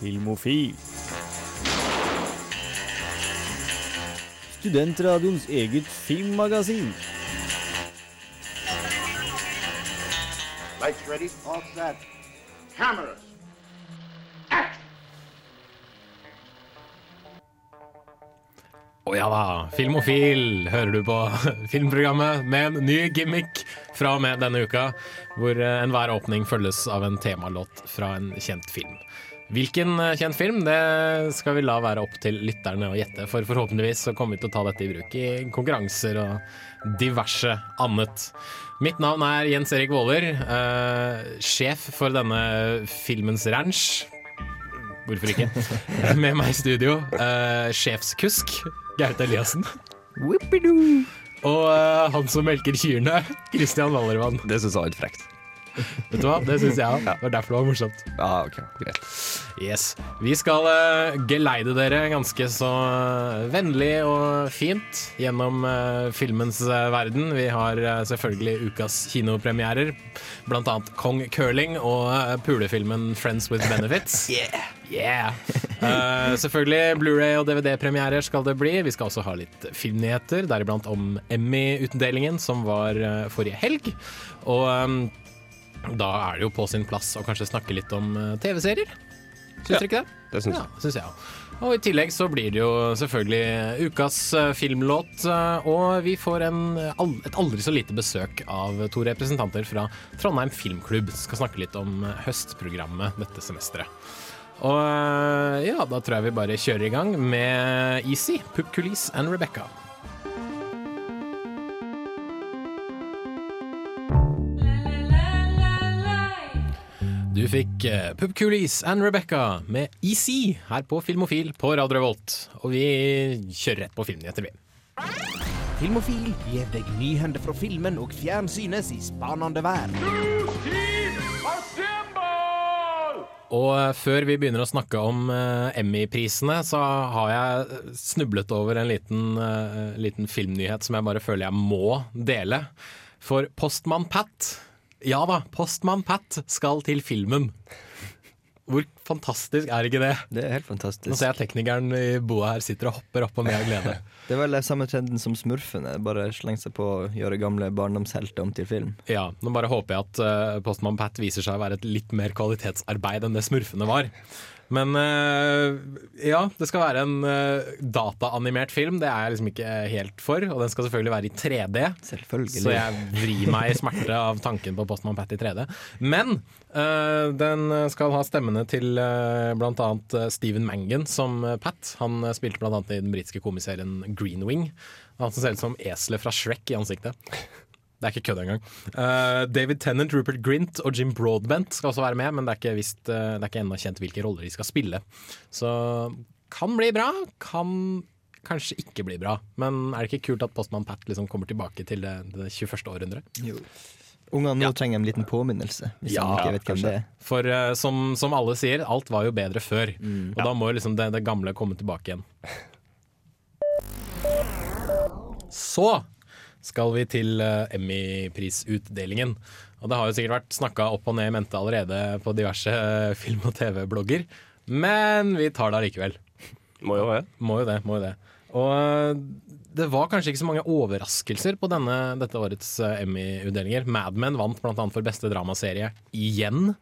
Filmofil. Studentradioens eget filmmagasin. Lights ready, all set. Cameras. Action! Å ja da, Filmofil hører du på filmprogrammet med en ny gimmick fra og med denne uka, hvor eh, enhver åpning følges av en temalåt fra en kjent film. Hvilken eh, kjent film, det skal vi la være opp til lytterne å gjette, for forhåpentligvis så kommer vi til å ta dette i bruk i konkurranser og diverse annet. Mitt navn er Jens Erik Våler, eh, sjef for denne filmens ranch. Hvorfor ikke? Med meg i studio, eh, sjefskusk Gaute Eliassen. Og eh, han som melker kyrne, Christian Wallervann. Det syns jeg var litt frekt. Vet du hva, det syns jeg òg. Det var derfor det var morsomt. Ja, ok, greit. Yes. Vi skal uh, geleide dere ganske så eh, vennlig og fint gjennom uh, filmens uh, verden. Vi har selvfølgelig ukas kinopremierer, blant annet Kong Curling og pulefilmen Friends with Benefits. Yeah! Eh, selvfølgelig Blu-ray og DVD-premierer skal det bli. Vi skal også ha litt filmnyheter, deriblant om Emmy-utdelingen som var uh, forrige helg. Og eh, da er det jo på sin plass å kanskje snakke litt om eh, TV-serier. Syns dere ikke det? Det syns Ja, jeg. syns jeg. Og i tillegg så blir det jo selvfølgelig ukas eh, filmlåt, eh, og vi får en, et aldri så lite besøk av to representanter fra Trondheim Filmklubb. Skal snakke litt om høstprogrammet dette semesteret. Og ja, da tror jeg vi bare kjører i gang med Easy, Pup Kulis and Rebecca. Du fikk Pup Coolies and Rebecca med Easy her på Filmofil på Radio Revolt. Og vi kjører rett på filmnyheter, vi. Filmofil gir deg nyhender fra filmen og fjernsynets i spanende verden. Og eh, før vi begynner å snakke om eh, Emmy-prisene, så har jeg snublet over en liten, eh, liten filmnyhet som jeg bare føler jeg må dele. For Postmann Pat Ja da, Postmann Pat skal til filmen. Hvor fantastisk er ikke det? Det er helt fantastisk Nå ser jeg teknikeren i boa her sitter og hopper opp og ned av glede. Det er vel samme trenden som smurfene. Bare slenge seg på å gjøre gamle barndomshelter om til film. Ja, nå bare håper jeg at uh, Postmann Pat viser seg å være et litt mer kvalitetsarbeid enn det smurfene var. Men eh, ja, det skal være en uh, dataanimert film. Det er jeg liksom ikke helt for. Og den skal selvfølgelig være i 3D. Selvfølgelig. Så jeg vrir meg i smerte av tanken på Postman Pat i 3D. Men eh, den skal ha stemmene til uh, bl.a. Stephen Mangan som eh, Pat. Han eh, spilte bl.a. i den britiske komiserien Green Wing. Han som ser ut som eselet fra Shrek i ansiktet. Det er ikke kødd engang. Uh, David Tennant, Rupert Grint og Jim Broadbent skal også være med, men det er ikke, vist, uh, det er ikke ennå kjent hvilke roller de skal spille. Så kan bli bra, kan kanskje ikke bli bra. Men er det ikke kult at Postmann Pat liksom kommer tilbake til det, det 21. århundret? Ungene nå trenger en liten påminnelse, hvis Ja, er. For uh, som, som alle sier, alt var jo bedre før. Og da må liksom det, det gamle komme tilbake igjen. Så skal vi til uh, Emmy-prisutdelingen. Og det har jo sikkert vært snakka opp og ned i mente allerede på diverse eh, film- og TV-blogger. Men vi tar det allikevel. Må jo det. Må jo det. må jo det Og øh, det var kanskje ikke så mange overraskelser på denne, dette årets Emmy-utdelinger. Mad Men vant bl.a. for beste dramaserie igjen.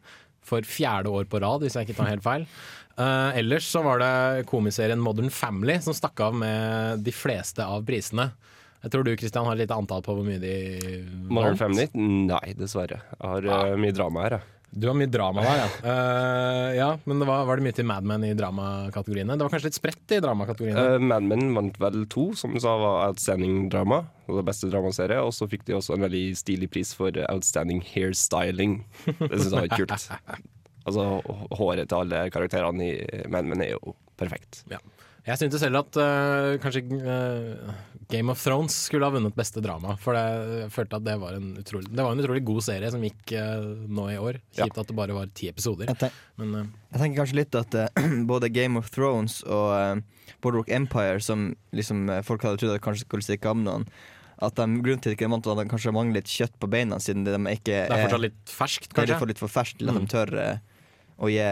For fjerde år på rad, hvis jeg ikke tar helt feil. Uh, ellers så var det komiserien Modern Family som stakk av med de fleste av prisene. Jeg tror du Kristian, har et lite antall på hvor mye de vant. Family? Nei, dessverre. Jeg har eh, mye drama her, jeg. Du har mye drama der, ja. Uh, ja men det var, var det mye til Mad Men i dramakategoriene? Det var kanskje litt spredt i dramakategoriene? Uh, Mad Men vant vel to, som du sa var outstanding drama. Og det beste dramaserie. Og så fikk de også en veldig stilig pris for outstanding hairstyling. Det syns jeg var kult. Altså, håret til alle karakterene i Mad Men er jo perfekt. Ja. Jeg syntes selv at uh, kanskje uh, Game of Thrones skulle ha vunnet beste drama. For det, jeg følte at det var en utrolig Det var en utrolig god serie som gikk uh, nå i år. Ja. Kjipt at det bare var ti episoder. Jeg, tenk, Men jeg tenker kanskje litt at både Game of Thrones og uh, Boardwalk Empire, som liksom folk hadde trodd at kanskje skulle stikke av noen At de, Grunnen til at de ikke vant, var at de kanskje mangler litt kjøtt på beina, siden de ikke er, det er fortsatt litt ferskt, kanskje? Det er litt for, ferskt til at Mm. de tør eh, å gi,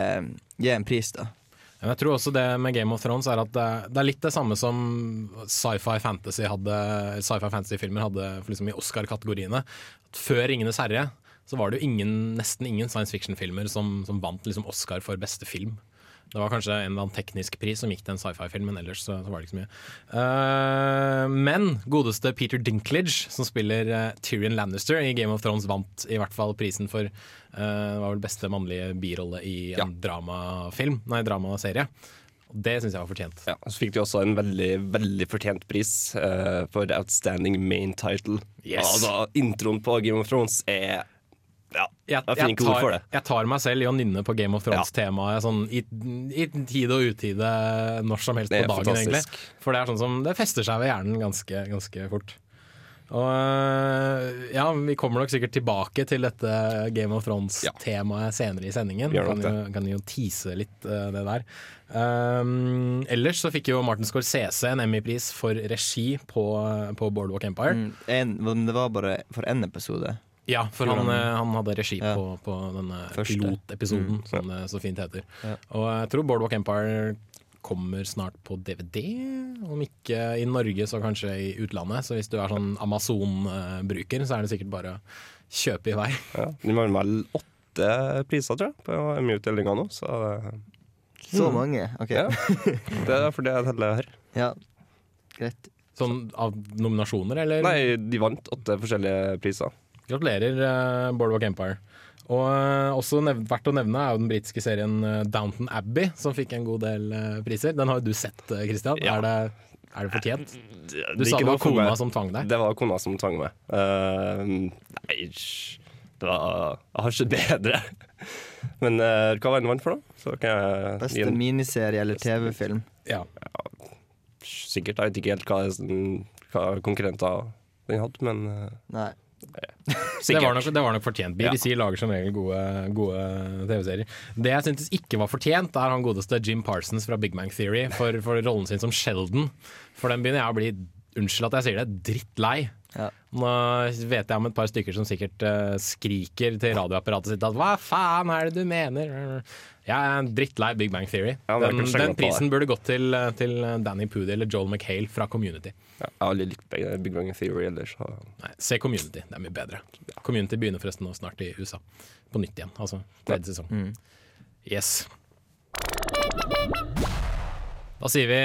gi en pris, da. Jeg tror også det med Game of Thrones er at det, er litt det samme som sci-fi fantasy hadde Sci-fi fantasy-filmer hadde liksom i Oscar-kategoriene. Før 'Ringenes herre' så var det jo ingen, nesten ingen science fiction-filmer som, som vant liksom Oscar for beste film. Det var kanskje en eller annen teknisk pris som gikk til en sci-fi-film, men ellers så, så var det ikke så mye. Uh, men godeste Peter Dinklage, som spiller uh, Tyrion Lannister i Game of Thrones, vant i hvert fall prisen for uh, var vel beste mannlige birolle i en dramafilm, nei, dramaserie. Det syns jeg var fortjent. Ja, så fikk de også en veldig veldig fortjent pris uh, for Outstanding Main Title. Yes. Altså, introen på Game of Thrones er Ja, Jeg, jeg tar, jeg tar meg selv i å nynne på Game of Thrones-temaet sånn, i, i tide og utide når som helst på dagen, dagen, egentlig. For det er sånn som det fester seg ved hjernen ganske, ganske fort. Og øh, ja, vi kommer nok sikkert tilbake til dette Game of Thrones-temaet senere i sendingen. Vi Kan jo, kan jo tease litt uh, det der. Um, ellers så fikk jo Martin Scorsese en Emmy-pris for regi på, på Boardwalk Empire. Mm, en, men det var bare for én episode. Ja, for han, eh, han hadde regi Ja. på, på denne Første. pilotepisoden, som det så fint heter. Og jeg tror Boardwalk Empire kommer snart på DVD, om ikke i Norge, så kanskje i utlandet. Så hvis du er sånn Amazon-bruker, så er det sikkert bare å kjøpe i vei. Ja. De har vel åtte priser, tror jeg, på MU-utdelinga nå. Så Så mange? OK. ja. det er for det jeg teller her. Ja, greit. Sånn av nominasjoner, eller? Nei, de vant åtte forskjellige priser. Gratulerer, eh, Boardwalk Empire. Og eh, også nev verdt å nevne er jo den britiske serien eh, Downton Abbey, som fikk en god del priser. Den har jo du sett, Christian. Ja. Er, det, er det fortjent? Du det sa det var kona som tvang deg. Det var kona som tvang meg. Uh, nei, det var Jeg har ikke bedre. Men uh, hva var den vant for, da? Så kan jeg gi Beste en, miniserie eller TV-film. Ja. sikkert. Jeg vet ikke helt hva, hva konkurrenter den hadde, men uh... Nei. Det var, nok, det var nok fortjent. BBC lager som regel gode, gode TV-serier. Det jeg syntes ikke var fortjent, er han godeste Jim Parsons fra Big Bang Theory for, for rollen sin som Sheldon. For den begynner jeg å bli, unnskyld at jeg sier det, drittlei. Ja. Nå vet jeg om et par stykker som sikkert uh, skriker til radioapparatet sitt at 'hva faen er det du mener'? Jeg er drittlei Big Bang Theory. Ja, den, den prisen burde gått til, til Danny Pudi eller Joel McHale fra Community. Ja, jeg har aldri likt Big Bang Theory ellers. Så. Nei, se Community, det er mye bedre. Community begynner forresten nå snart i USA. På nytt igjen, altså tredje sesong. Yes. Da sier vi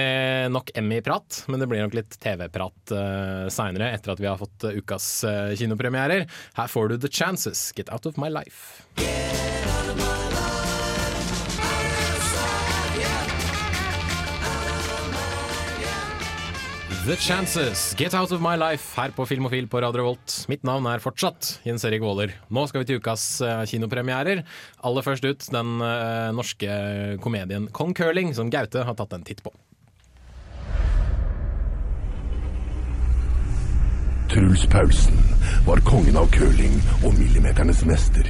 nok Emmy-prat, men det blir nok litt TV-prat uh, seinere, etter at vi har fått eh, ukas uh, kinopremierer. Her får du The Chances, Get Out of My Life. The Chances, Get Out of My Life her på Filmofil på Radio Volt. Mitt navn er fortsatt Jens Erik Waaler. Nå skal vi til ukas eh, kinopremierer. Aller først ut den eh, norske komedien Kong Curling, som Gaute har tatt en titt på. Truls Paulsen var kongen av curling og millimeternes mester.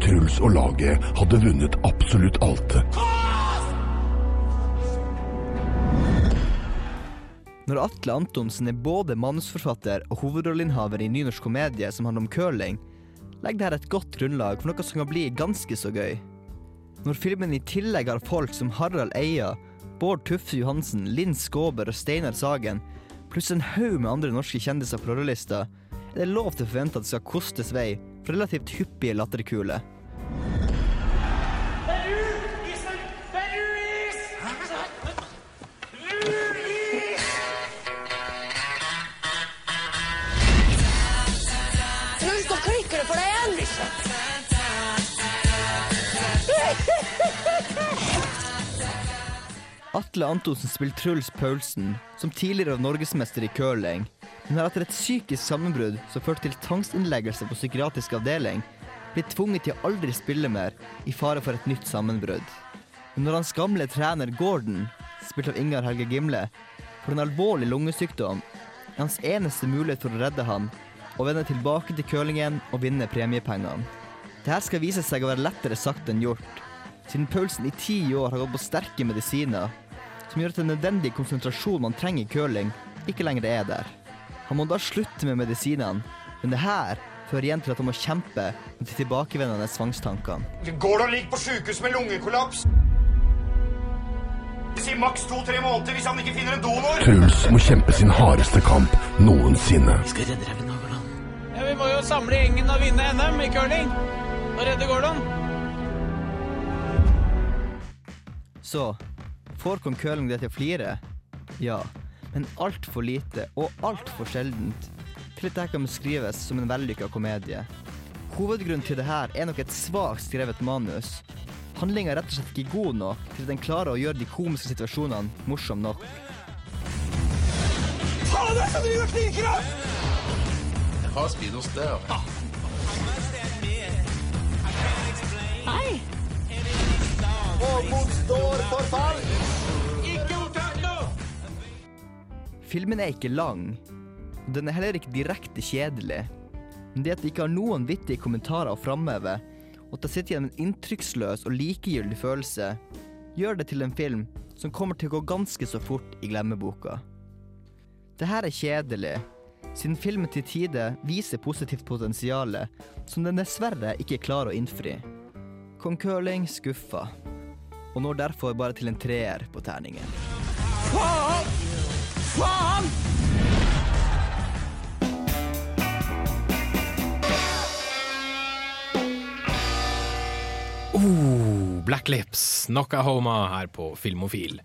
Truls og laget hadde vunnet absolutt alt. Når Atle Antonsen er både manusforfatter og hovedrolleinnehaver i nynorsk komedie som handler om curling, legger dette et godt grunnlag for noe som kan bli ganske så gøy. Når filmen i tillegg har folk som Harald Eia, Bård Tufte Johansen, Linn Skåber og Steinar Sagen, pluss en haug med andre norske kjendiser på rollelista, er det lov til å forvente at det skal kostes vei for relativt hyppige latterkuler. Atle Antonsen spiller Truls Paulsen, som tidligere var norgesmester i curling, men har etter et psykisk sammenbrudd som førte til tvangsinnleggelse på psykiatrisk avdeling, blitt tvunget til å aldri spille mer, i fare for et nytt sammenbrudd. Men når hans gamle trener Gordon, spilt av Ingar Helge Gimle, får en alvorlig lungesykdom, er hans eneste mulighet for å redde ham å vende tilbake til curlingen og vinne premiepengene. Dette skal vise seg å være lettere sagt enn gjort, siden Paulsen i ti år har gått på sterke medisiner, som gjør at den nødvendige konsentrasjonen man trenger i curling, ikke lenger er der. Han må da slutte med medisinene, men det her fører igjen til at han må kjempe med de tilbakevendende tvangstankene. Går det å ligge på sykehus med lungekollaps? Si maks to-tre måneder hvis han ikke finner en donor. Truls må kjempe sin hardeste kamp noensinne. Vi skal redde Ja, vi må jo samle gjengen og vinne NM i curling. Og redde Gordon. Så får kong Køling det til å flire? Ja, men altfor lite og altfor sjeldent til at dette kan beskrives som en vellykka komedie. Hovedgrunnen til det her er nok et svakt skrevet manus. Handlinga er rett og slett ikke god nok til at den klarer å gjøre de komiske situasjonene morsomme nok. Faen, det er som driver og hos det, Hei! Hovmod står for fall! Filmen er ikke lang. Den er heller ikke direkte kjedelig. Men det at de ikke har noen vittige kommentarer å framheve, og at det sitter igjen med en inntrykksløs og likegyldig følelse, gjør det til en film som kommer til å gå ganske så fort i glemmeboka. Det her er kjedelig, siden filmen til tider viser positivt potensial som den dessverre ikke klarer å innfri. Kong Curling skuffa, og når derfor bare til en treer på terningen. Faen! Faen! Oh, Black Lips, Nockahoma her på Filmofil.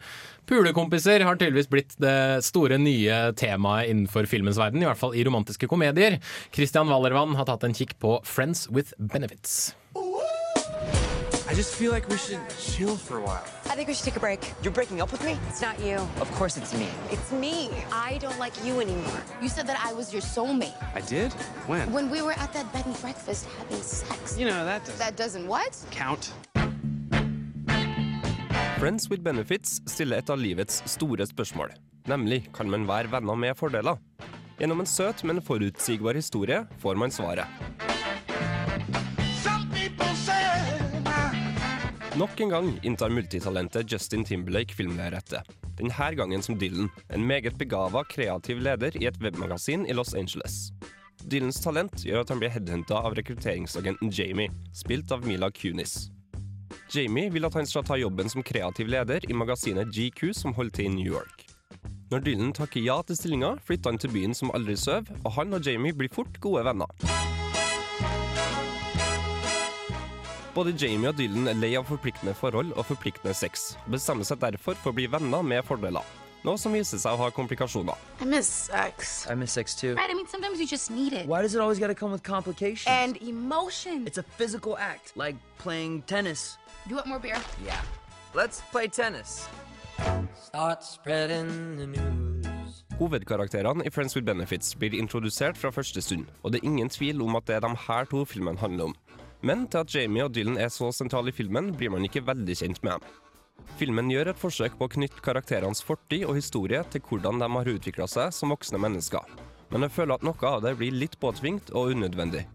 Pulekompiser har tydeligvis blitt det store nye temaet innenfor filmens verden, i hvert fall i romantiske komedier. Christian Wallervann har tatt en kikk på Friends with Benefits. I just feel like we should chill for a while. I think we should take a break. You're breaking up with me? It's not you. Of course it's me. It's me. I don't like you anymore. You said that I was your soulmate. I did? When? When we were at that bed and breakfast having sex. You know, that doesn't That doesn't what? count. Friends with benefits stiller et av livets store spørsmål. Nemlig kan man være venner med fordeler? Gjennom en søt, men forutsigbar historie får man svaret. Nok en gang inntar multitalentet Justin Timberlake filmlerretet. Denne gangen som Dylan, en meget begava, kreativ leder i et webmagasin i Los Angeles. Dylans talent gjør at han blir headhunta av rekrutteringsagenten Jamie, spilt av Mila Kunis. Jamie vil at han skal ta jobben som kreativ leder i magasinet GQ som holder til i New York. Når Dylan takker ja til stillinga, flytter han til byen som aldri sover, og han og Jamie blir fort gode venner. Både Jamie og Dylan er lei av forpliktende forhold og forpliktende sex, og bestemmer seg derfor for å bli venner med fordeler. Noe som viser seg å ha komplikasjoner. I miss sex. I miss sex too. Right, I mean, sometimes you just need it. Why does it always gotta come with complications? And emotion. it's a physical act, like playing tennis. Do you want more beer? Yeah. Let's play tennis. Start spreading the news. Hovedkarakterene i Friends with Benefits blir introdusert fra første stund, og det er ingen tvil om at det er de her to filmene handler om. Men til at Jamie og Dylan er så sentrale i filmen, blir man ikke veldig kjent med dem. Filmen gjør et forsøk på å knytte karakterenes fortid og historie til hvordan de har utvikla seg som voksne mennesker, men jeg føler at noe av det blir litt påtvingt og unødvendig.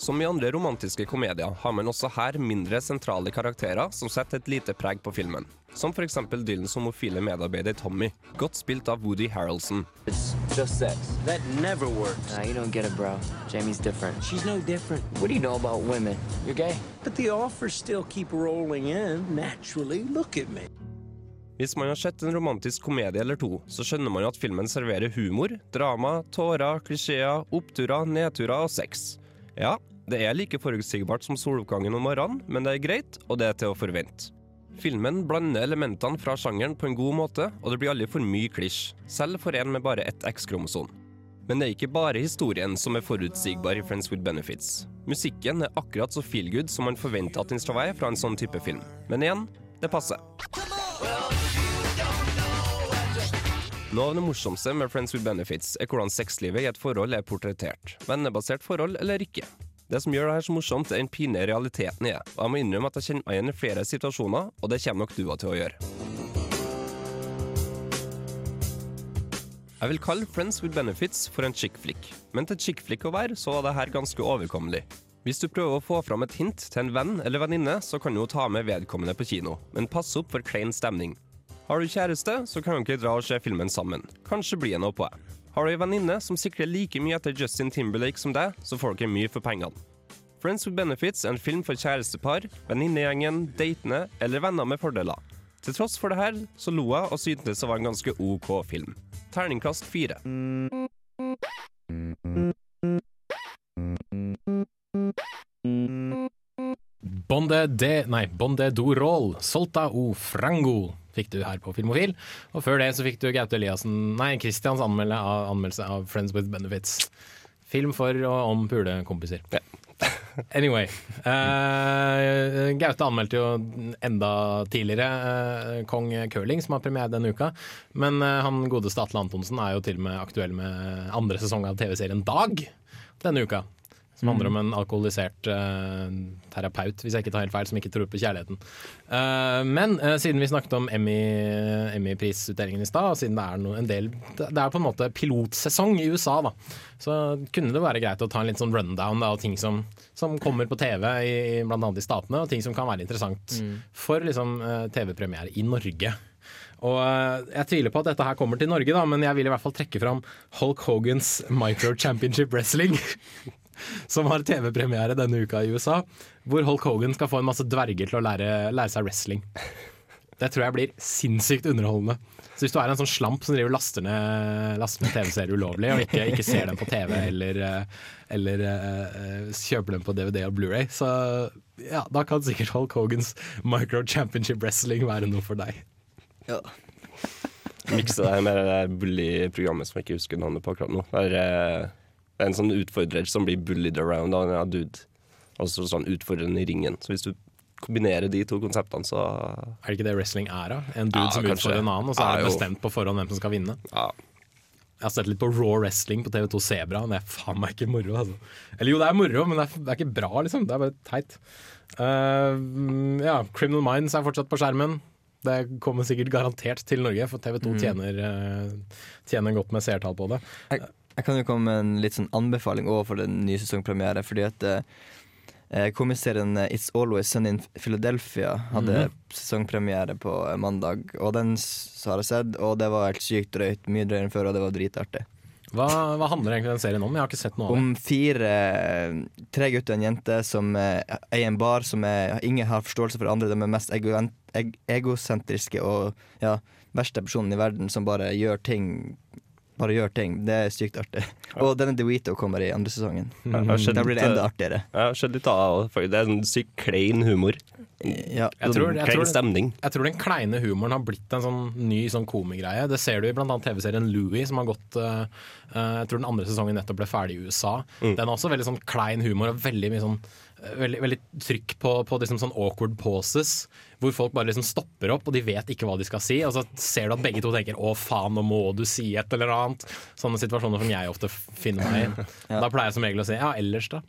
Som i andre romantiske komedier har man også her mindre sentrale karakterer som setter et lite preg på filmen. Som f.eks. Dylans homofile medarbeider Tommy, godt spilt av Woody Harrelson. It's just sex. That never works. Nah, you don't get it, bro. Jamie's different. She's no different. What do you know about women? You're gay? But the offers still keep rolling in naturally. Look at me. Hvis man har sett en romantisk komedie eller to, så skjønner man at filmen serverer humor, drama, tårer, klisjeer, oppturer, nedturer og sex. Ja, det er like forutsigbart som soloppgangen om morgenen, men det er greit, og det er til å forvente. Filmen blander elementene fra sjangeren på en god måte, og det blir aldri for mye klisj, selv for en med bare ett X-kromosom. Men det er ikke bare historien som er forutsigbar i Friends with Benefits. Musikken er akkurat så feelgood som man forventer at den skal være fra en sånn type film. Men igjen, det passer. Noe av det morsomste med Friends with Benefits er hvordan sexlivet i et forhold er portrettert. Vennebasert forhold eller ikke. Det som gjør det her så morsomt, er den pinlige realiteten i det. Og jeg må innrømme at jeg kjenner meg igjen i flere situasjoner, og det kommer nok du til å gjøre. Jeg vil kalle Friends with Benefits for en chick flick, men til chick flick å være, så var det her ganske overkommelig. Hvis du prøver å få fram et hint til en venn eller venninne, så kan du jo ta med vedkommende på kino, men pass opp for klein stemning. Har du kjæreste, så kan du ikke dra og se filmen sammen. Kanskje blir det noe på det. Har du ei venninne som sikrer like mye etter Justin Timberlake som deg, så får dere mye for pengene. Friends with Benefits er en film for kjærestepar, venninnegjengen, datene eller venner med fordeler. Til tross for det her, så lo jeg og syntes det var en ganske OK film. Terningkast fire. Bonde de, nei, Bonde do Roll, Solta o Frango fikk du her på Filmofil. Og før det så fikk du Gaute Eliassen, nei, Christians av, anmeldelse av Friends with Benefits. Film for og om pulekompiser. Anyway. Uh, Gaute anmeldte jo enda tidligere uh, Kong Curling, som har premiere denne uka. Men uh, han godeste Atle Antonsen er jo til og med aktuell med andre sesong av TV-serien Dag denne uka. Som handler om en alkoholisert uh, terapeut, hvis jeg ikke tar helt feil, som ikke tror på kjærligheten. Uh, men uh, siden vi snakket om Emmy- Emmy-prisutdelingen i stad, og siden det er, no, en del, det er på en måte pilotsesong i USA, da, så kunne det være greit å ta en litt sånn rundown da, av ting som, som kommer på TV, i, blant annet i Statene, og ting som kan være interessant for liksom, TV-premiere i Norge. Og Jeg tviler på at dette her kommer til Norge, da, men jeg vil i hvert fall trekke fram Hulk Hogans Micro Championship Wrestling. Som har TV-premiere denne uka i USA. Hvor Hulk Hogan skal få en masse dverger til å lære, lære seg wrestling. Det tror jeg blir sinnssykt underholdende. Så hvis du er en sånn slamp som driver laster ned, TV-serier ulovlig, og ikke, ikke ser dem på TV eller, eh, eller uh, kjøper dem på DVD og Blu-ray, så ja, da kan sikkert Hulk Hogans Micro Championship Wrestling være noe for deg. Ja. Mikse det med det bully-programmet som jeg ikke husker navnet på akkurat nå. Der, eh, det er en sånn utfordrer som blir bullied around av en dude. Altså sånn utfordrende i ringen. Så hvis du kombinerer de to konseptene, så Er det ikke det wrestling er, da? En dude Ja, som kanskje. utfordrer en annen, og så er det bestemt på forhånd hvem som skal vinne. Ja. Jeg har sett litt på Raw Wrestling på TV2 Sebra, og det er faen meg ikke moro. Altså. Eller jo, det er moro, men det er, det er ikke bra, liksom. Det er bare teit. Uh, ja, Criminal Minds er fortsatt på skjermen. Det kommer sikkert garantert til Norge, for TV2 Mm. tjener, eh, tjener godt med seertall på det. Jeg, jeg kan jo komme med en litt sånn anbefaling overfor for den nye sesongpremiere. Fordi at eh, komiserien eh, It's Always Sunny in Philadelphia hadde Mhm. sesongpremiere på eh, mandag. Og den har jeg sett, og det var helt sykt drøyt. Mye drøyere enn før, og det var dritartig. Hva, hva handler egentlig den serien om? Jeg har ikke sett noe av det. Om fire Tre gutter og en jente som er i en bar som er, ingen har forståelse for andre. De er mest ego, egosentriske og ja, verste personen i verden som bare gjør ting Bare gjør ting. Det er sykt artig. Og denne DeWito kommer i andre sesongen. Mm. Da blir det enda eh, artigere. Jeg har sett litt av det. Det er en sykt klein humor. Ja. Jeg tror, jeg, klein stemning. jeg tror den kleine humoren har blitt en sånn ny sånn komigreie. Det ser du i annet TV-serien Louie, som har gått eh, eh, Jeg tror den andre sesongen nettopp ble ferdig i USA. Mm. Den har også veldig sånn klein humor og veldig mye sånn eh, Veldig, veldig trykk på, på liksom sånn awkward pauses, hvor folk bare liksom stopper opp og de vet ikke hva de skal si. Og så ser du at begge to tenker 'å faen, nå må du si et eller annet'. Sånne situasjoner som jeg ofte finner meg i. Ja. Da pleier jeg som regel å si 'ja, ellers', da.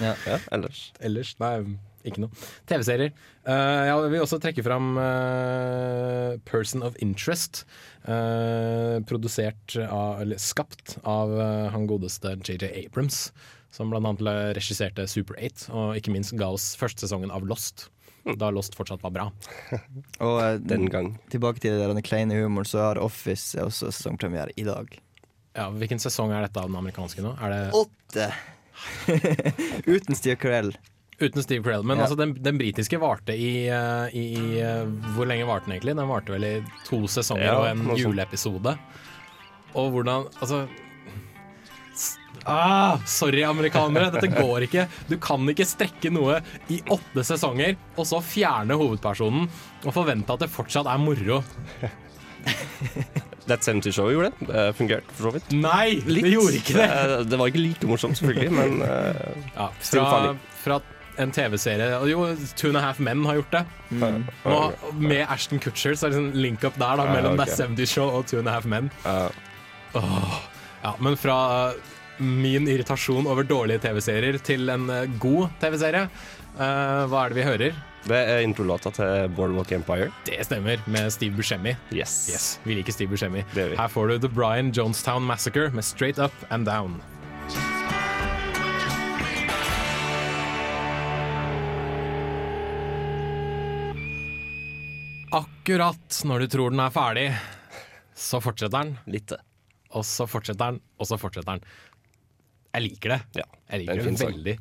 Ja. Ja, ellers. Ellers, nei, ikke noe. TV-serier. Uh, jeg vil også trekke fram uh, Person of Interest. Uh, produsert av, eller skapt av eh, han godeste JJ Abrams. Som annet regisserte Super 8, og ikke minst ga oss første sesongen av Lost. Da Lost fortsatt var bra. Og eh, Den gang. tilbake til den kleine humoren, så har Office også sesongpremiere i dag. Ja, hvilken sesong er dette av den amerikanske nå? Er det Åtte! Uten Steve Carell. Uten Steve Carell. Men Ja. altså, den, den britiske varte i, eh, i, i eh, Hvor lenge varte den egentlig? Den varte vel i to sesonger Ja, og en juleepisode. Og hvordan Altså Ah, sorry, amerikanere. Dette går ikke. Du kan ikke strekke noe i åtte sesonger og så fjerne hovedpersonen og forvente at det fortsatt er moro. That 70 Show gjorde det. Det fungerte for så vidt. Nei, det gjorde ikke det! Eh, Det var ikke like morsomt, selvfølgelig, men uh, Ja, fra, fra en TV-serie Jo, Two and a Half Men har gjort det. Mm. Nå, med Ashton Kutcher så er det sånn link up der da, mellom mellom okay. That 70 Show og Two and a Half Men. Uh. Åh, ja, men fra min irritasjon over dårlige TV-serier til en eh, god TV-serie, Uh, hva er det vi hører? Det er introlåta til Boardwalk Empire. Det stemmer, med Steve Buscemi. Yes. Yes, vi liker Steve Buscemi. Her får du The Brian Jonestown Massacre med Straight Up and Down. Akkurat når du tror den er ferdig, så fortsetter den. Litt. og så fortsetter den, og så fortsetter den. Jeg liker det. Ja, Jeg er liker det veldig,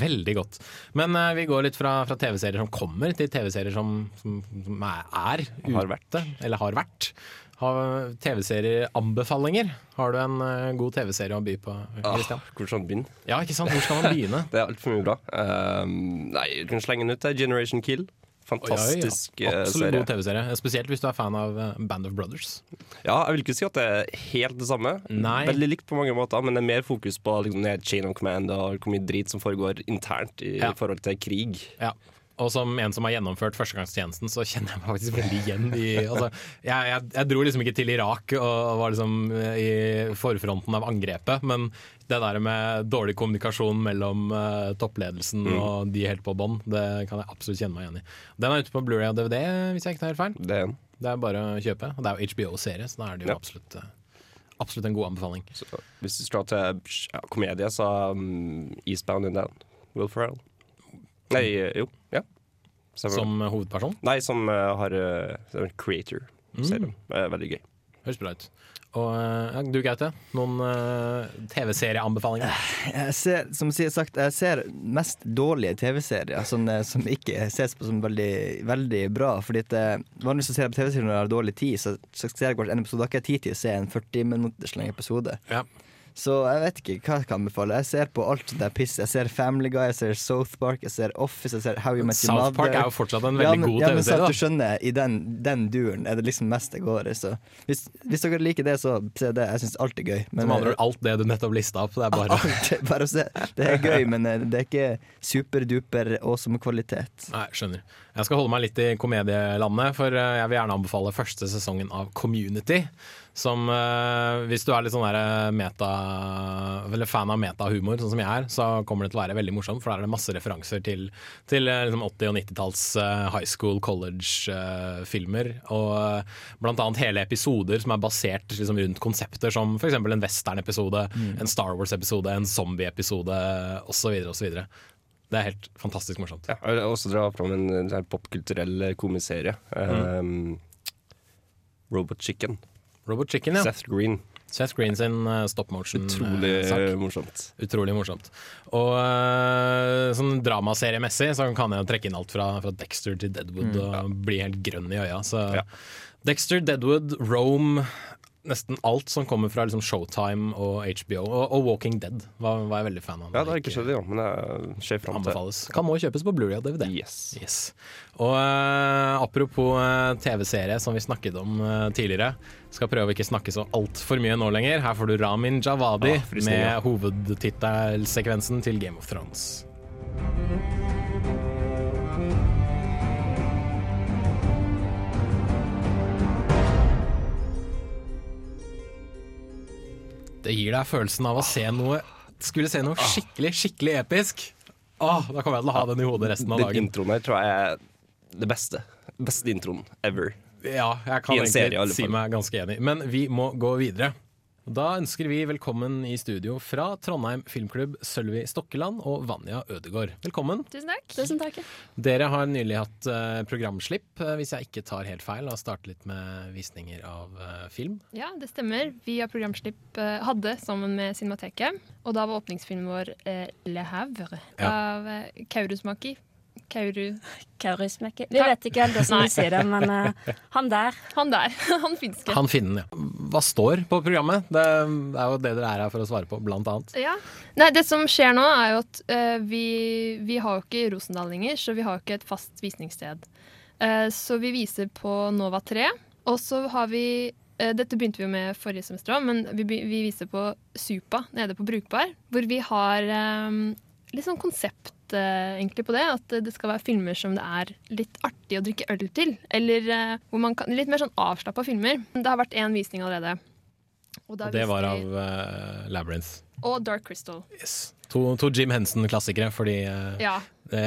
veldig godt. Men uh, vi går litt fra, fra TV-serier som kommer, til TV-serier som, som, som er, ute, Har vært. eller har vært. Har TV-serieanbefalinger. Har du en uh, god TV-serie å by på, Christian? Ah, hvor skal man begynne? Ja, ikke sant? Hvor skal man begynne? Det er altfor mye bra. Um, nei, du kan slenge den ut. Generation Kill. Fantastisk Oi, ja. eh, Absolutt serie. god TV-serie. Spesielt hvis du er fan av eh, Band of Brothers. Ja, jeg vil ikke si at det er helt det samme. Nei. Veldig likt på mange måter, men det er mer fokus på liksom, chain of command og hvor mye drit som foregår internt i Ja. forhold til krig. Ja. Og som en som har gjennomført førstegangstjenesten, så kjenner jeg meg faktisk veldig igjen i altså, jeg, jeg, jeg dro liksom ikke til Irak og var liksom i forfronten av angrepet, men det der med dårlig kommunikasjon mellom uh, toppledelsen Mm. og de helt på bånn, det kan jeg absolutt kjenne meg igjen i. Den er ute på Blu-ray og DVD, hvis jeg ikke tar helt feil. Det er. Det er bare å kjøpe. Og det er jo HBO-serie, så da er det jo Ja. absolutt, eh, absolutt en god anbefaling. Så, hvis du skal til ja, komedie, så um, Eastbound and Down. Will Ferrell. Nei, eh, jo. Ja. Stemmer. Som hovedperson. Nei, som eh, har uh, som creator. Mm. det er veldig gøy. Høres bra ut. Og eh, ja, du Gaute, noen uh, TV-serieanbefalinger? Jeg ser, som sier sagt, jeg ser mest dårlige TV-serier som, som ikke ses på som veldig, veldig bra. Fordi at eh, Vanligvis så ser jeg på TV-serier når jeg har dårlig tid, så, så ser jeg kanskje en episode. Da har ikke jeg tid til å se en 40 minutters lang episode. Ja. Så jeg vet ikke hva jeg kan anbefale. Jeg ser på alt det er piss. Jeg ser Family Guy, jeg ser South Park, jeg ser Office, jeg ser How You Met Your South Park er jo fortsatt en Ja, veldig men- god ja, men så TV-serie. at. Du skjønner, i den, den duren er det liksom mest det går i. Så hvis, hvis dere liker det, så se det. Jeg syns alt er gøy. Som andre alt det du nettopp lista opp. Det er bare Alt bare å se. Det er gøy, men eh, det er ikke superduper awesome kvalitet. Nei, skjønner. Jeg skal holde meg litt i komedielandet, for eh, jeg vil gjerne anbefale første sesongen av Community. Som uh, hvis du er litt sånn der eh, meta Eller fan av metahumor, sånn som jeg er, så kommer det til å være veldig morsomt, for der er det masse referanser til, til eh, liksom 80- og 90-talls uh, high school, college-filmer. og eh, blant annet hele episoder som er basert liksom, rundt konsepter som f.eks. en western-episode, en Star Wars-episode, en zombie-episode osv. osv. Det er helt fantastisk morsomt. Ja, jeg vil også dra fram en, en sånn popkulturell komiserie. komiserie. Um, Robot Chicken. Robot Chicken, ja. Seth Green. Seth Green sin uh, stop Utrolig motion-sak. morsomt. Utrolig morsomt. Og sånn dramaseriemessig så kan jeg trekke inn alt fra, fra Dexter til Deadwood Mm. og bli helt grønn i øya. Så Ja. Dexter, Deadwood, Rome Nesten alt som kommer fra liksom, Showtime og HBO. Og, og Walking Dead var, var jeg veldig fan av. Ja, det har ikke skjedd, ja, men jeg ser fram til Kan må kjøpes på Blu-ray og DVD. Yes. Og uh, apropos uh, TV-serie som vi snakket om uh, tidligere. Skal prøve å ikke snakke så altfor mye nå lenger. Her får du Ramin Javadi Ah, med hovedtittelsekvensen til Game of Thrones. Det gir deg følelsen av å se noe Skulle se noe skikkelig, skikkelig episk. Åh, da kommer jeg til å ha den i hodet resten av Den dagen. introen her tror jeg er det beste. Beste introen ever. Ja, jeg kan egentlig serie, si meg ganske enig. Men vi må gå videre. Da ønsker vi velkommen i studio fra Trondheim Filmklubb Sølvi Stokkeland og Vanja Ødegård. Velkommen. Tusen takk. Tusen takk. Dere har nylig hatt eh, programslipp, eh, hvis jeg ikke tar helt feil, og startet litt med visninger av eh, film. Ja, det stemmer. Vi har programslipp hadde sammen med Cinemateket. Og da var åpningsfilmen vår Le Havre Ja. av Kaurusmaki. Kauru... Kaurusmaki. Vi vet ikke helt hvordan vi sier det, men uh, han der. Han der. han finske. Han finnen, ja. Hva står på programmet? Det er jo det dere er her for å svare på, blant annet. Ja. Nei, det som skjer nå, er jo at uh, vi, vi har jo ikke Rosendal lenger, så vi har jo ikke et fast visningssted. Uh, så vi viser på Nova 3, og så har vi dette begynte vi med forrige semester òg, men vi, vi viser på Supa nede på Brukbar, hvor vi har um, litt sånn konsept eh, egentlig på det. At det skal være filmer som det er litt artig å drikke øl til. Eller eh, hvor man kan, litt mer sånn avslappa filmer. Det har vært én visning allerede. Og, Og det var av eh, Labyrinth. Og Dark Crystal. To, to Jim Henson-klassikere for de uh, Ja.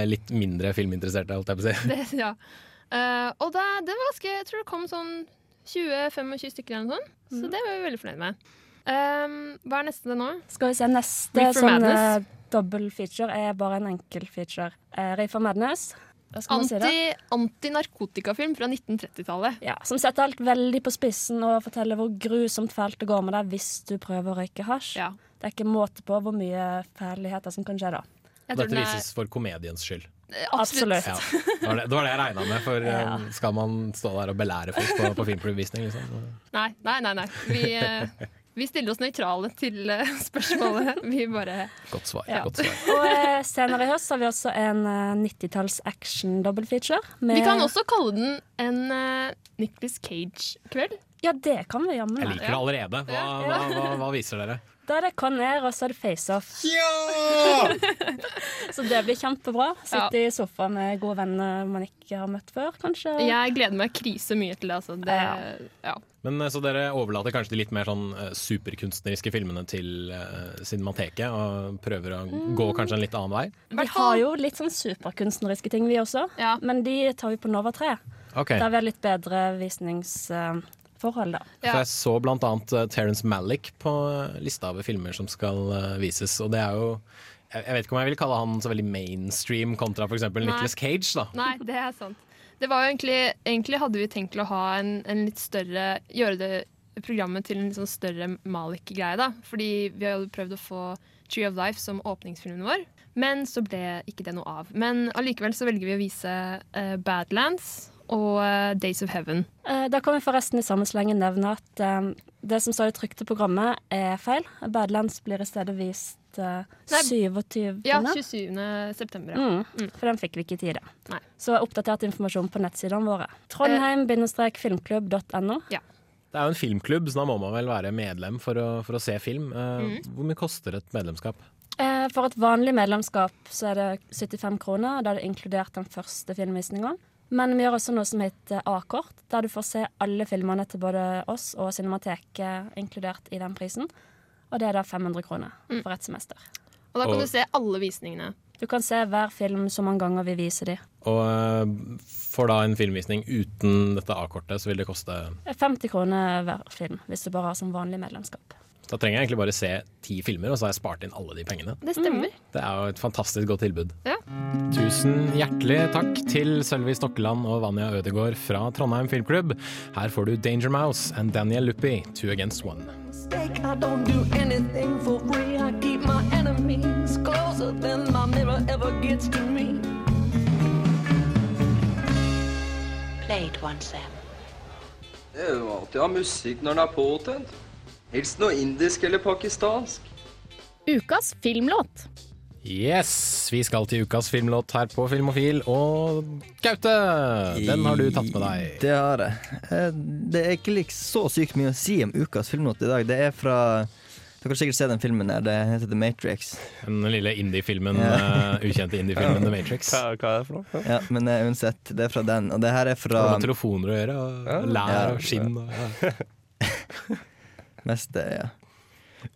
litt mindre filminteresserte, holdt jeg på å si. Det, ja. Eh, og det, det var ganske Jeg tror det kom sånn 20-25 stykker eller noe sånt. Så det var vi veldig fornøyd med. Um, hva er neste nå? Skal vi se, neste Reefer sånn Madness. Eh, dobbel feature er bare en enkel feature. Uh, Madness. man si det? Anti- Antinarkotikafilm fra 1930-tallet. Ja, som setter alt veldig på spissen og forteller hvor grusomt fælt det går med deg hvis du prøver å røyke hasj. Det er ikke måte på hvor mye fæligheter som kan skje da. Dette vises for komediens skyld. Absolutt. Ja, det var det, det var det jeg regna med, for Ja. eh, skal man stå der og belære folk på, på filmprevvisning? Liksom? Nei, nei, nei. nei. Vi, eh, vi stiller oss nøytrale til eh, spørsmålet. Vi bare Godt svar. Ja. Godt svar. Og eh, senere i høst har vi også en eh, 90-talls action dobbeltfeature. Vi kan også kalle den en Nicholas Cage-kveld. Ja, det kan vi jammen. Jeg liker det allerede. Hva, hva, hva, hva viser dere? Da er det ned, og så er det Face-Off. Ja! så det blir kjempebra. Sitte i sofaen med gode venner man ikke har møtt før, kanskje. Jeg gleder meg krise mye til det. Altså. det ja. Men eh, Så dere overlater kanskje de litt mer sånn eh, superkunstneriske filmene til uh, Cinemateket, og prøver å gå kanskje en litt annen vei? Vi har jo litt sånn superkunstneriske ting, vi også. Men de tar vi på Nova 3. Okay. Der vi har litt bedre visningsforhold, da. For jeg så blant annet uh, Terence Malick på eh, lista over filmer som skal eh, vises, og det er jo jeg, vet ikke om jeg vil kalle han så veldig mainstream kontra f.eks. Nicholas Cage. da Nei, det er sant. Det var jo egentlig, egentlig hadde vi tenkt å ha en, en litt større Gjøre det programmet til en litt sånn større Malik-greie, da. Fordi vi hadde prøvd å få Tree of Life som åpningsfilmen vår. Men så ble ikke det noe av. Men allikevel så velger vi å vise uh, Badlands og eh, Days of Heaven. Eh, Da kan vi forresten i samme slengen nevne at eh, det som står i trykte programmet, er feil. Badlands blir i stedet vist eh, 27. Ja, 27. september. Ja. Mm, for den fikk vi ikke i tide. Nei. Så oppdatert informasjon på nettsidene våre. Trondheim-filmklubb.no. Det er jo en filmklubb, så da må man vel være medlem for å, for å se film. Uh, mm. Hvor mye koster et medlemskap? Eh, For et vanlig medlemskap så er det 75 kroner. Da er det inkludert den første filmvisninga. Men vi gjør også noe som heter A-kort, der du får se alle filmene til både oss og Cinemateket inkludert i den prisen. Og det er da 500 kroner for et semester. Og da kan Og- du se alle visningene. Du kan se hver film så mange ganger vi viser de. Og eh, for da en filmvisning uten dette A-kortet, så vil det koste 50 kroner hver film, hvis du bare har som vanlig medlemskap. Da trenger jeg egentlig bare se ti filmer, og så har jeg spart inn alle de pengene. Det stemmer. Det er jo et fantastisk godt tilbud. Ja. Tusen hjertelig takk til Sølvi Stokkeland og Vanja Ødegård fra Trondheim Filmklubb. Her får du Danger Mouse and Daniel Luppi, Two Against One. I don't do anything for free. I keep my enemies closer than my mirror ever gets to me. Play once, Sam. Det er jo alltid å ha musikk når den er påtent. Helst noe indisk eller pakistansk. Ukas filmlåt. Yes, vi skal til ukas filmlåt her på Filmofil. Og Gaute, den har du tatt med deg. Det har jeg. Eh, Det er ikke like så sykt mye å si om ukas filmlåt i dag. Det er fra Dere har sikkert sett den filmen der. Det heter The Matrix. Den lille indie-filmen, Ja. eh, ukjente indie-filmen The Matrix. Hva, hva er det for noe? Ja, men eh, uansett, det er fra den. Og det her er fra Har med telefoner å gjøre, og lær Ja. og skinn. Og, ja. Mest det, ja.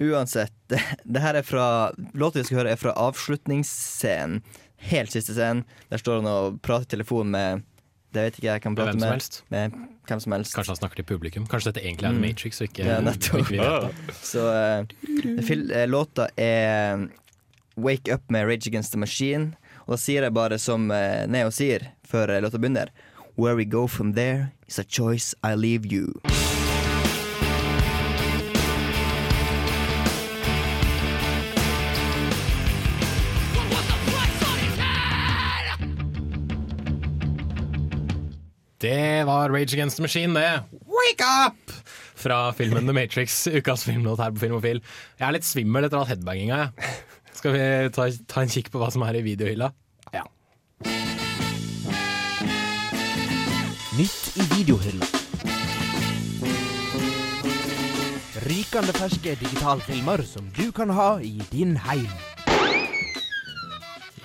Uansett, det, det her er fra Låta vi skal høre, er fra avslutningsscenen. Helt siste scenen. Der står han og prater i telefon med Det vet ikke jeg kan prate med. Med hvem som helst. Kanskje han snakker til publikum. Kanskje dette egentlig er Mm. Matrix, og ikke, Ja, nettopp. ikke. Så uh, fil, eh, låta er Wake Up med Rage Against the Machine. Og da sier jeg bare som uh, Neo sier før eh, låta begynner. Where we go from there is a choice I leave you. Det var Rage Against the Machine, det. Wake up! Fra filmen The Matrix, ukas filmlåt her på Filmofil. Jeg er litt svimmel etter all headbanginga. Skal vi ta, ta en kikk på hva som er i videohylla? Ja. Nytt i videohylla. Rykende ferske digitalfilmer som du kan ha i din heim.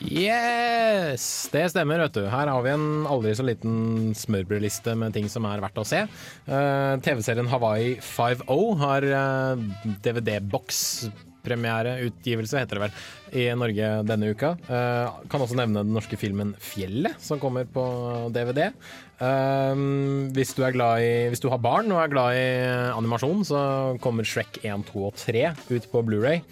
Yes! Det stemmer, vet du. Her har vi en aldri så liten smørbrødliste med ting som er verdt å se. Eh, TV-serien Hawaii 5.0 har uh, DVD-boks premiereutgivelse, heter det vel, i Norge denne uka. Uh, kan også nevne den norske filmen 'Fjellet', som kommer på DVD. Uh, hvis, du i, hvis du har barn og er glad i animasjon, så kommer Shrek 1, 2 og 3 ut på Blu-ray.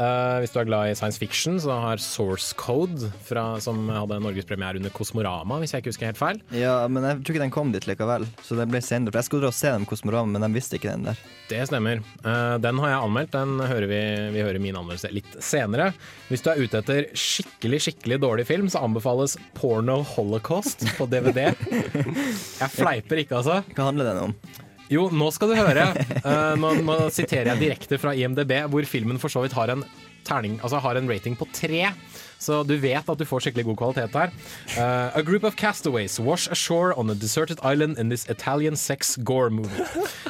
Eh, hvis du er glad i science fiction, så har Source Code, fra, som hadde norgespremiere under Kosmorama, hvis jeg ikke husker helt feil. Ja, men jeg tror ikke den kom dit likevel. Så den ble senere. Jeg skulle dra og se den Kosmorama, men de visste ikke den der. Det stemmer. Uh, den har jeg anmeldt. Den hører vi, vi hører min anmeldelse litt senere. Hvis du er ute etter skikkelig skikkelig dårlig film, så anbefales Porno Holocaust på DVD. Jeg fleiper ikke, altså. Hva handler den om? Jo, nå skal du høre. Uh, nå, nå siterer jeg direkte fra IMDb, hvor filmen for så vidt har en terning, altså har en rating på tre. Så du vet at du får skikkelig god kvalitet her. Uh, a group of castaways wash ashore on a deserted island in this Italian sex gore movie.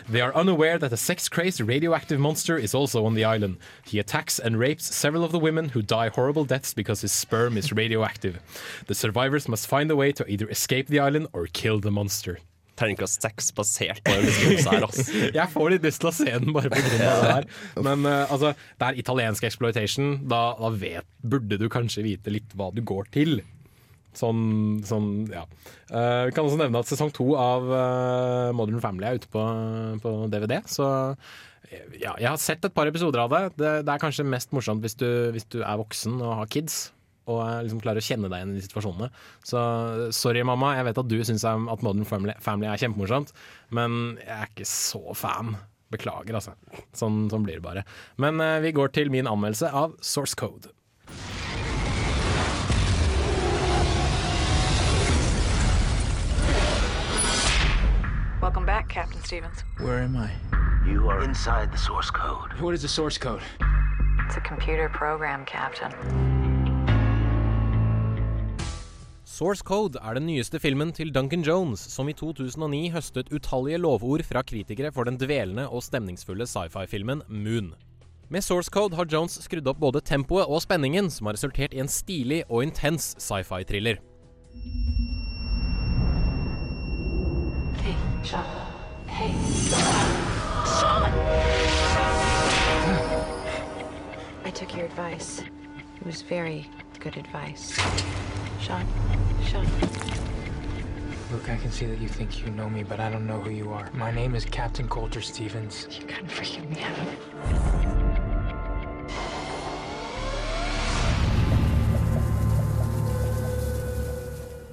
They are unaware that a sex-crazed radioactive monster is also on the island. He attacks and rapes several of the women who die horrible deaths because his sperm is radioactive. The survivors must find a way to either escape the island or kill the monster. Terningkast seks basert på den beskrivelsen her, altså. Jeg får litt lyst til å se den bare pga. det her. Men uh, altså, det er italiensk exploitation. Da, da vet, burde du kanskje vite litt hva du går til. Sånn, sånn ja. Uh, Vi kan også nevne at sesong to av uh, Modern Family er ute på, på DVD. Så ja, jeg har sett et par episoder av det. Det, det er kanskje mest morsomt hvis du, hvis du er voksen og har kids. Og eh, liksom klarer å kjenne deg igjen i de situasjonene. Så sorry, mamma. Jeg vet at du syns at Modern Family, Family er kjempemorsomt, men jeg er ikke så fan. Beklager, altså. Sånn, sånn blir det bare. Men eh, vi går til min anmeldelse av Source Code. Welcome back, Captain Stevens. Where am I? You are inside the source code. What is the source code? It's a computer program, Captain. Source Code er den nyeste filmen til Duncan Jones, som i 2009 høstet utallige lovord fra kritikere for den dvelende og stemningsfulle sci-fi-filmen Moon. Med Source Code har Jones skrudd opp både tempoet og spenningen, som har resultert i en stilig og intens sci-fi-thriller. Hey, Sean. Hey. I took your advice. It was very good advice. Sean. Sean. Look, I can see that you think you know me, but I don't know who you are. My name is Captain Coulter Stevens. You couldn't forgive me, Adam.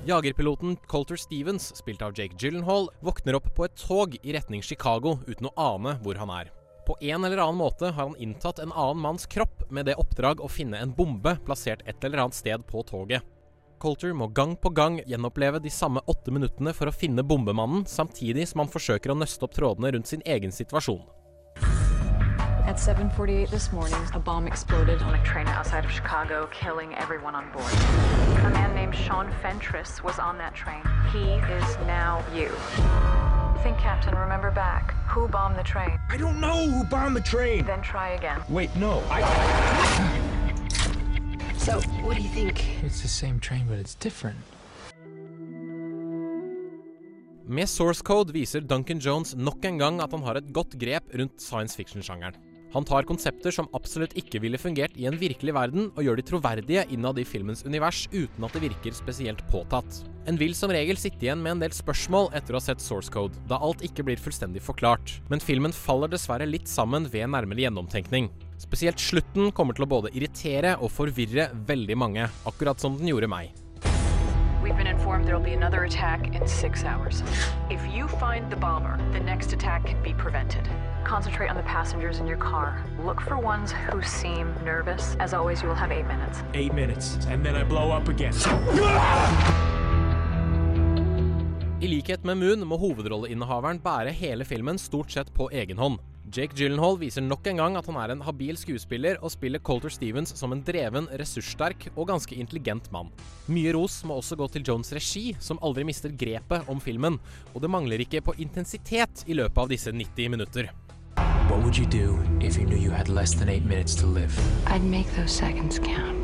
Jagerpiloten Colter Stevens, spilt av Jake Gyllenhaal, våkner opp på et tog i retning Chicago uten å ane hvor han er. På en eller annen måte har han inntatt en annen manns kropp med det oppdrag å finne en bombe plassert et eller annet sted på toget. Colter må gang på gang gjenoppleve de samme åtte minuttene for å finne bombemannen, samtidig som han forsøker å nøste opp trådene rundt sin egen situasjon. At 7:48 this morning, a bomb exploded on a train outside of Chicago, killing everyone on board. A man named Sean Fentress was on that train. He is now you. Think, Captain. Remember back. Who bombed the train? I don't know who bombed the train. Then try again. Wait, no. I. So, what do you think? It's the same train, but it's different. Med Source Code viser Duncan Jones nok en gang at han har et godt grep rundt science fiction-sjangeren. Han tar konsepter som absolutt ikke ville fungert i en virkelig verden, og gjør de troverdige innad i filmens univers uten at det virker spesielt påtatt. En vil som regel sitte igjen med en del spørsmål etter å ha sett Source Code, da alt ikke blir fullstendig forklart. Men filmen faller dessverre litt sammen ved nærmere gjennomtenkning. Spesielt slutten kommer til å både irritere og forvirre veldig mange, akkurat som den gjorde meg. We've been informed there'll be another attack in six hours. If you find the bomber, the next attack can be prevented. Concentrate on the passengers in your car. Look for ones who seem nervous. As always, you will have eight minutes. Eight minutes, and then I blow up again. I likhet med Moon må hovedrolleinnehaveren bære hele filmen stort sett på egen hånd. Jake Gyllenhaal viser nok en gang at han er en habil skuespiller og spiller Colter Stevens som en dreven, ressurssterk og ganske intelligent mann. Mye ros må også gå til Jones' regi, som aldri mister grepet om filmen, og det mangler ikke på intensitet i løpet av disse 90 minutter. What would you do if you knew you had less than eight minutes to live? I'd make those seconds count.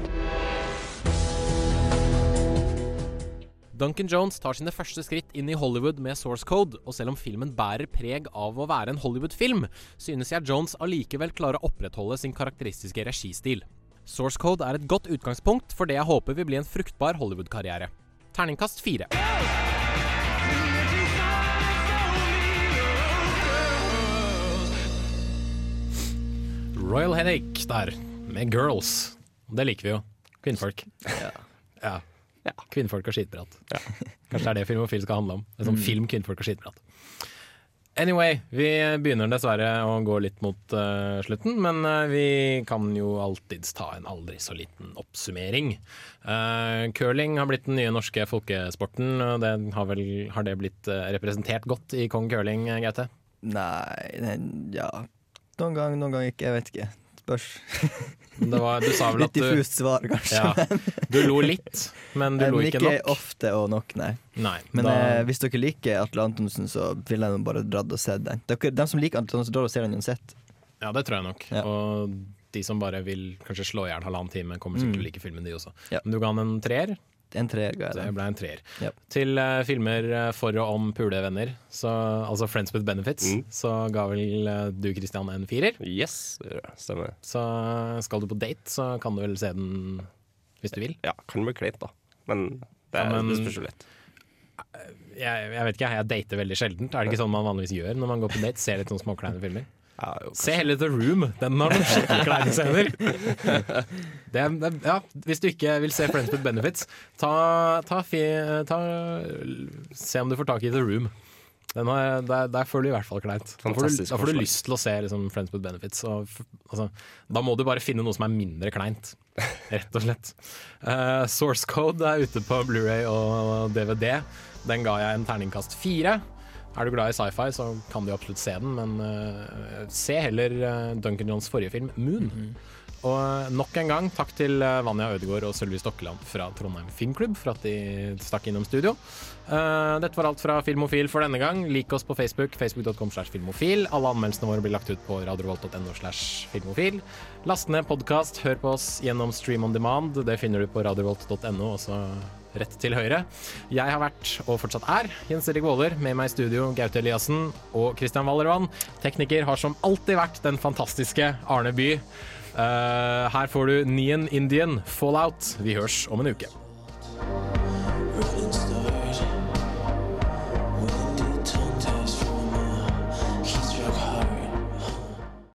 Duncan Jones tar sine første skritt inn i Hollywood med Source Code, og selv om filmen bærer preg av å være en Hollywood-film, synes jeg Jones allikevel klarer å opprettholde sin karakteristiske registil. Source Code er et godt utgangspunkt for det jeg håper vil bli en fruktbar Hollywood-karriere. Terningkast fire. Royal Headache der, med girls. Det liker vi jo. Kvinnfolk. Ja. Kvinnfolk og skitprat. Kanskje det er det Filmofil skal handle om. En sånn Mm. film, kvinnfolk og skitprat. Anyway, vi begynner dessverre å gå litt mot uh, slutten, men uh, vi kan jo alltids ta en aldri så liten oppsummering. Uh, curling har blitt den nye norske folkesporten, og det har, vel, har det blitt representert godt i Kong Curling, Gaute? Nei, nei, ja Noen gang, noen gang ikke. Jeg vet ikke. Spørs. Det var, du sa vel Litt at du diffust svar, kanskje. Ja, du lo litt, men du lo ikke nok. ikke ofte og nok, nei. Nei, Men da- eh, hvis dere liker Atle Antonsen, så ville jeg bare dratt og sett den. Dere, de som liker Atle Antonsen, drar og ser den uansett. Ja, det tror jeg nok. Og de som bare vil kanskje slå i hjel halvannen time, kommer sikkert Mm. til å like filmen, de også. Ja. Men du ga han en treer? En treer ga jeg Det den. ble en treer. Yep. Til uh, filmer eh, for og om pulevenner, så, altså Friends with Benefits, Mm. så ga vel uh, du Christian en firer. Yes, det. Stemmer. Så skal du på date, så kan du vel se den hvis du vil. Ja, kan bli kleint, da. Men det, Ja, men- det spørs jo litt. Jeg, jeg vet ikke, jeg dater veldig sjeldent. Er det ikke sånn man vanligvis gjør når man går på date? Ser litt sånn småkleine filmer? Se heller The Room. Den har noen skikkelig kleine scener. Det, det, ja, hvis du ikke vil se Friends with Benefits, ta, ta, fi, ta Se om du får tak i The Room. Den har, der, der føler du i hvert fall kleint. Da får du, da får du lyst til å se liksom, Friends with Benefits. Og, altså, da må du bare finne noe som er mindre kleint, rett og slett. Uh, Source Code er ute på Blu-ray og DVD. Den ga jeg en terningkast fire. Er du glad i sci-fi, så kan du absolutt se den, men uh, se heller eh, Duncan Johns forrige film, 'Moon'. Og eh, nok en gang takk til Vanja Ødegaard og Sølvi Stokkeland fra Trondheim Filmklubb for at de stakk innom studio. Uh, dette var alt fra Filmofil for denne gang. Lik oss på Facebook, facebook.com slash filmofil. Alle anmeldelsene våre blir lagt ut på radiovolt.no slash filmofil. Last ned podkast, hør på oss gjennom Stream on Demand. Det finner du på radiovolt.no, rett til høyre. Jeg har vært, og fortsatt er, Jens Erik Våler. Med meg i studio Gaute Eliassen og Christian Wallervann. Tekniker har som alltid vært den fantastiske Arne By. Uh, her får du Nien Indian Fallout. Vi høres om en uke.